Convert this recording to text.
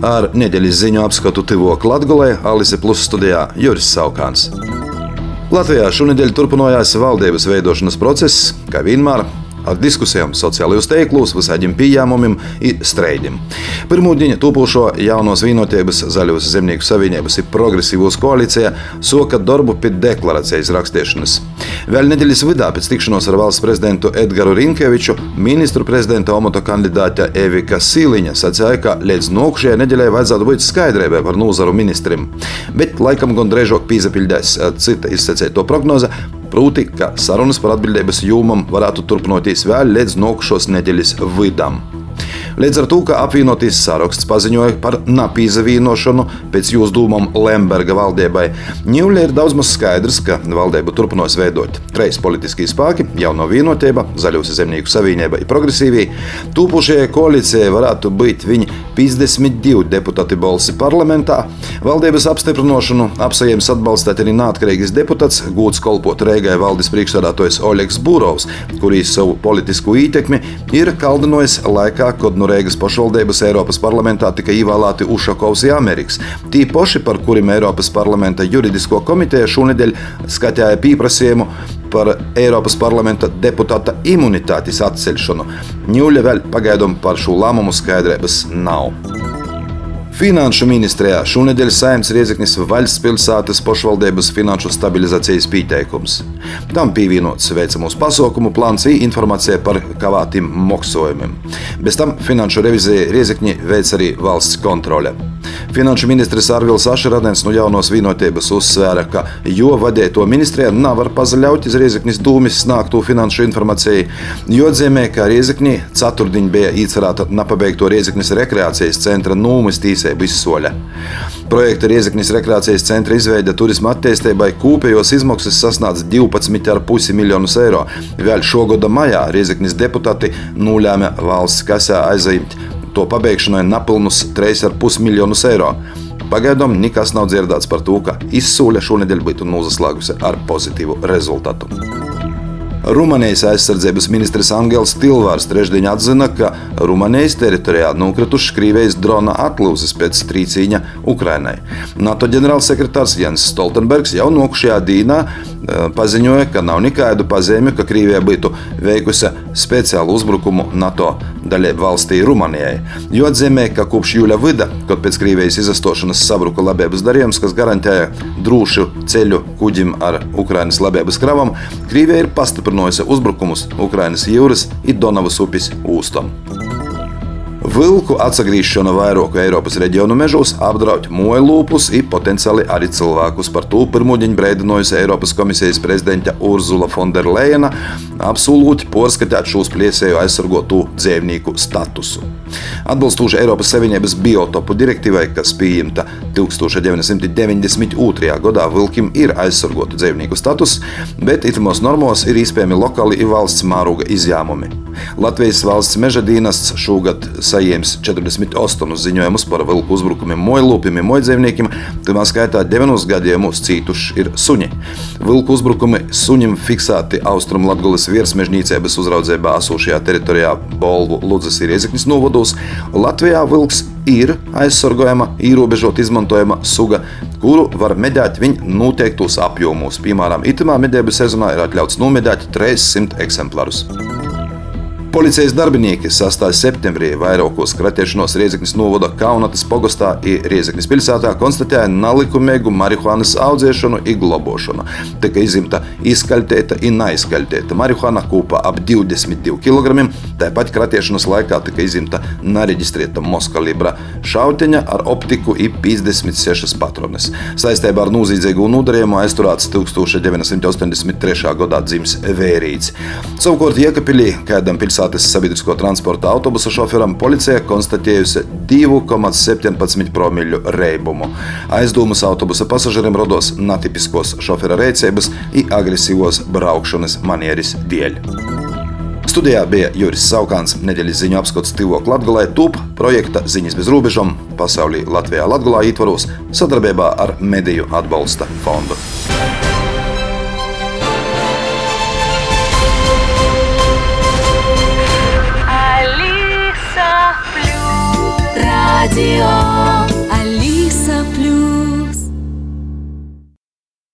Ar nedēļas ziņu apskatu Tivok Latgulē Alise Plus studijā Juris Saukāns. Latvijā šonadēļ turpinājās valdības veidošanas process, kā vienmēr ar diskusijām sociālajos tīklos, visādiem pieņēmumiem un streidiem. Pirmā diena tūpošo jaunos vienotības zaļos zemnieku savienības ir progresīvos koalīcijā soka darbu pie deklarācijas rakstīšanas. Vēl nedēļas vidā pēc tikšanos ar valsts prezidentu Edgars Rinkeviču ministru prezidenta omota kandidāte Evika Sīliņa sacīja, ka līdz nākamajai nedēļai vajadzētu būt skaidrībai par nozaru ministrim. Bet laikam gan drēžāk pīzapildēs cita izsacēto prognoze, Proti, ka sarunas par atbildības jūmam varētu turpināties vēl līdz nākamās nedēļas vidam. Līdz ar to, ka apvienotīs saraksts paziņoja par napīza vīnošanu pēc jūsu dūmām Lemberga valdībai, Ņūļa ir daudz maz skaidrs, ka valdību turpinās veidot trīs politiskie spēki - jauno vienotība, Zaļos zemnieku savienība un progresīvie. Tūpušajai koalīcijai varētu būt viņi 52 deputāti balsi parlamentā. Valdības apstiprināšanu apsajiems atbalstīt arī neatkarīgs deputāts, gūts kolpot Reigai valdes priekšsēdētājs Oļegs Būrovs, kurīs savu politisko ietekmi ir kaldinojis laikā, kad no Reigas pašvaldības Eiropas parlamentā tika ievēlēti Ušakovs un Amerikas. Tī paši, par kuriem Eiropas parlamenta juridisko komiteja šonadēļ skatīja pieprasījumu par Eiropas parlamenta deputāta imunitātes atcelšanu. Ņūļa vēl pagaidām par šo lēmumu skaidrības nav. Finanšu ministrijā šonadēļ saimnes Riezeknis valsts pilsētas pašvaldības finanšu stabilizācijas pieteikums. Tam pievienots veicamos pasaukumu plāns un informācija par kavētiem maksājumiem. Bez tam finanšu revizija Riezekņi veic arī valsts kontrole. Finanšu ministrs Arvils Ašeradens no jaunos vienotības uzsvēra, ka jo vadīto ministrijā nevar pazaļaut iz Riezeknis dūmis snāktu finanšu informāciju, jo atzīmē, ka Riezekņi ceturtdiņ bija īcerēta nepabeigto Riezeknis rekreācijas centra nūmis tīsē attīstību izsoļa. Projekta Riezeknis rekreācijas centra izveide turisma attīstībai kūpējos izmaksas sasniedz 12,5 miljonus eiro. Vēl šogada maijā Riezeknis deputāti nulēma valsts kasē aiziet to pabeigšanai nepilnus 3,5 miljonus eiro. Pagaidām nekas nav dzirdēts par to, ka izsūle šonadēļ būtu nozaslēgusi ar pozitīvu rezultātu. Rumānijas aizsardzības ministrs Angels Tilvārs trešdien atzina, ka Rumānijas teritorijā nokritušas Krievijas drona atlūzas pēc trīcīņa Ukrainai. NATO ģenerālsekretārs Jens Stoltenbergs jau nokušajā dīnā eh, paziņoja, ka nav nekādu pazīmi, ka Krievija būtu veikusi speciālu uzbrukumu NATO dalību valstī Rumānijai. Jo atzīmē, ka kopš jūļa vida, kad pēc Krievijas izastošanas sabruka labības darījums, kas garantēja drošu ceļu kuģim ar Ukrainas labības kravam, Krievija ir pastiprinājusi pastiprinājusi uzbrukumus Ukrainas jūras un Donavas upes ūstam. Vilku atgriešana vairāku Eiropas reģionu mežos apdraud mojlūpus un potenciāli arī cilvēkus. Par to pirmdienu brēdinājusi Eiropas komisijas prezidente Urzula Fonderleina, apsolūti porskatīt šos pliesēju aizsargotu dzīvnieku statusu. Atbilstoši Eiropas Savienības biotopu direktīvai, kas pieņemta 1992. gadā, vilkim ir aizsargotu dzīvnieku status, bet itimos normos ir iespējami lokāli valsts mēroga izņēmumi. Latvijas valsts meža dienests šogad saņēmis 48 ziņojumus par vilku uzbrukumiem mojlūpiem, mojdzīvniekiem, tajā skaitā 9 gadījumos cītuši ir suņi. Vilku uzbrukumi suņim fiksēti Austrum Latgulas virsmežnīcības uzraudzībā esošajā teritorijā Bolvu Ludzas ir iezeknis novados. Latvijā vilks ir aizsargājama, ierobežot izmantojama suga, kuru var medēt viņa noteiktos apjomos. Piemēram, itamā medību sezonā ir atļauts nomedēt 300 eksemplārus. Policijas darbinieki 6. septembrī vairākos kratiešanos Riezeknas novada Kaunatas pogastā un Riezeknas pilsētā konstatēja nelikumīgu marihuānas audzēšanu un globošanu. Tika izimta izkaļtēta un neizkaļtēta marihuāna kopā ap 22 kg. Tāpat kratiešanas laikā tika izimta nereģistrēta moskalibra šauteņa ar optiku un 56 patronas. Saistībā ar noziedzīgu nodarījumu aizturēts 1983. gadā dzimis vērīts. Savukārt Iekapilī kādam pilsētā pilsētas sabiedrisko transporta autobusa šoferam policija konstatējusi 2,17 promīļu reibumu. Aizdomas autobusa pasažieriem rodos netipiskos šofera rīcības un agresīvos braukšanas manieris dēļ. Studijā bija Juris Saukāns, nedēļas ziņu apskats Tivok Latgulē, TUP projekta Ziņas bez robežām pasaulī Latvijā Latgulā ietvaros sadarbībā ar Mediju atbalsta fondu.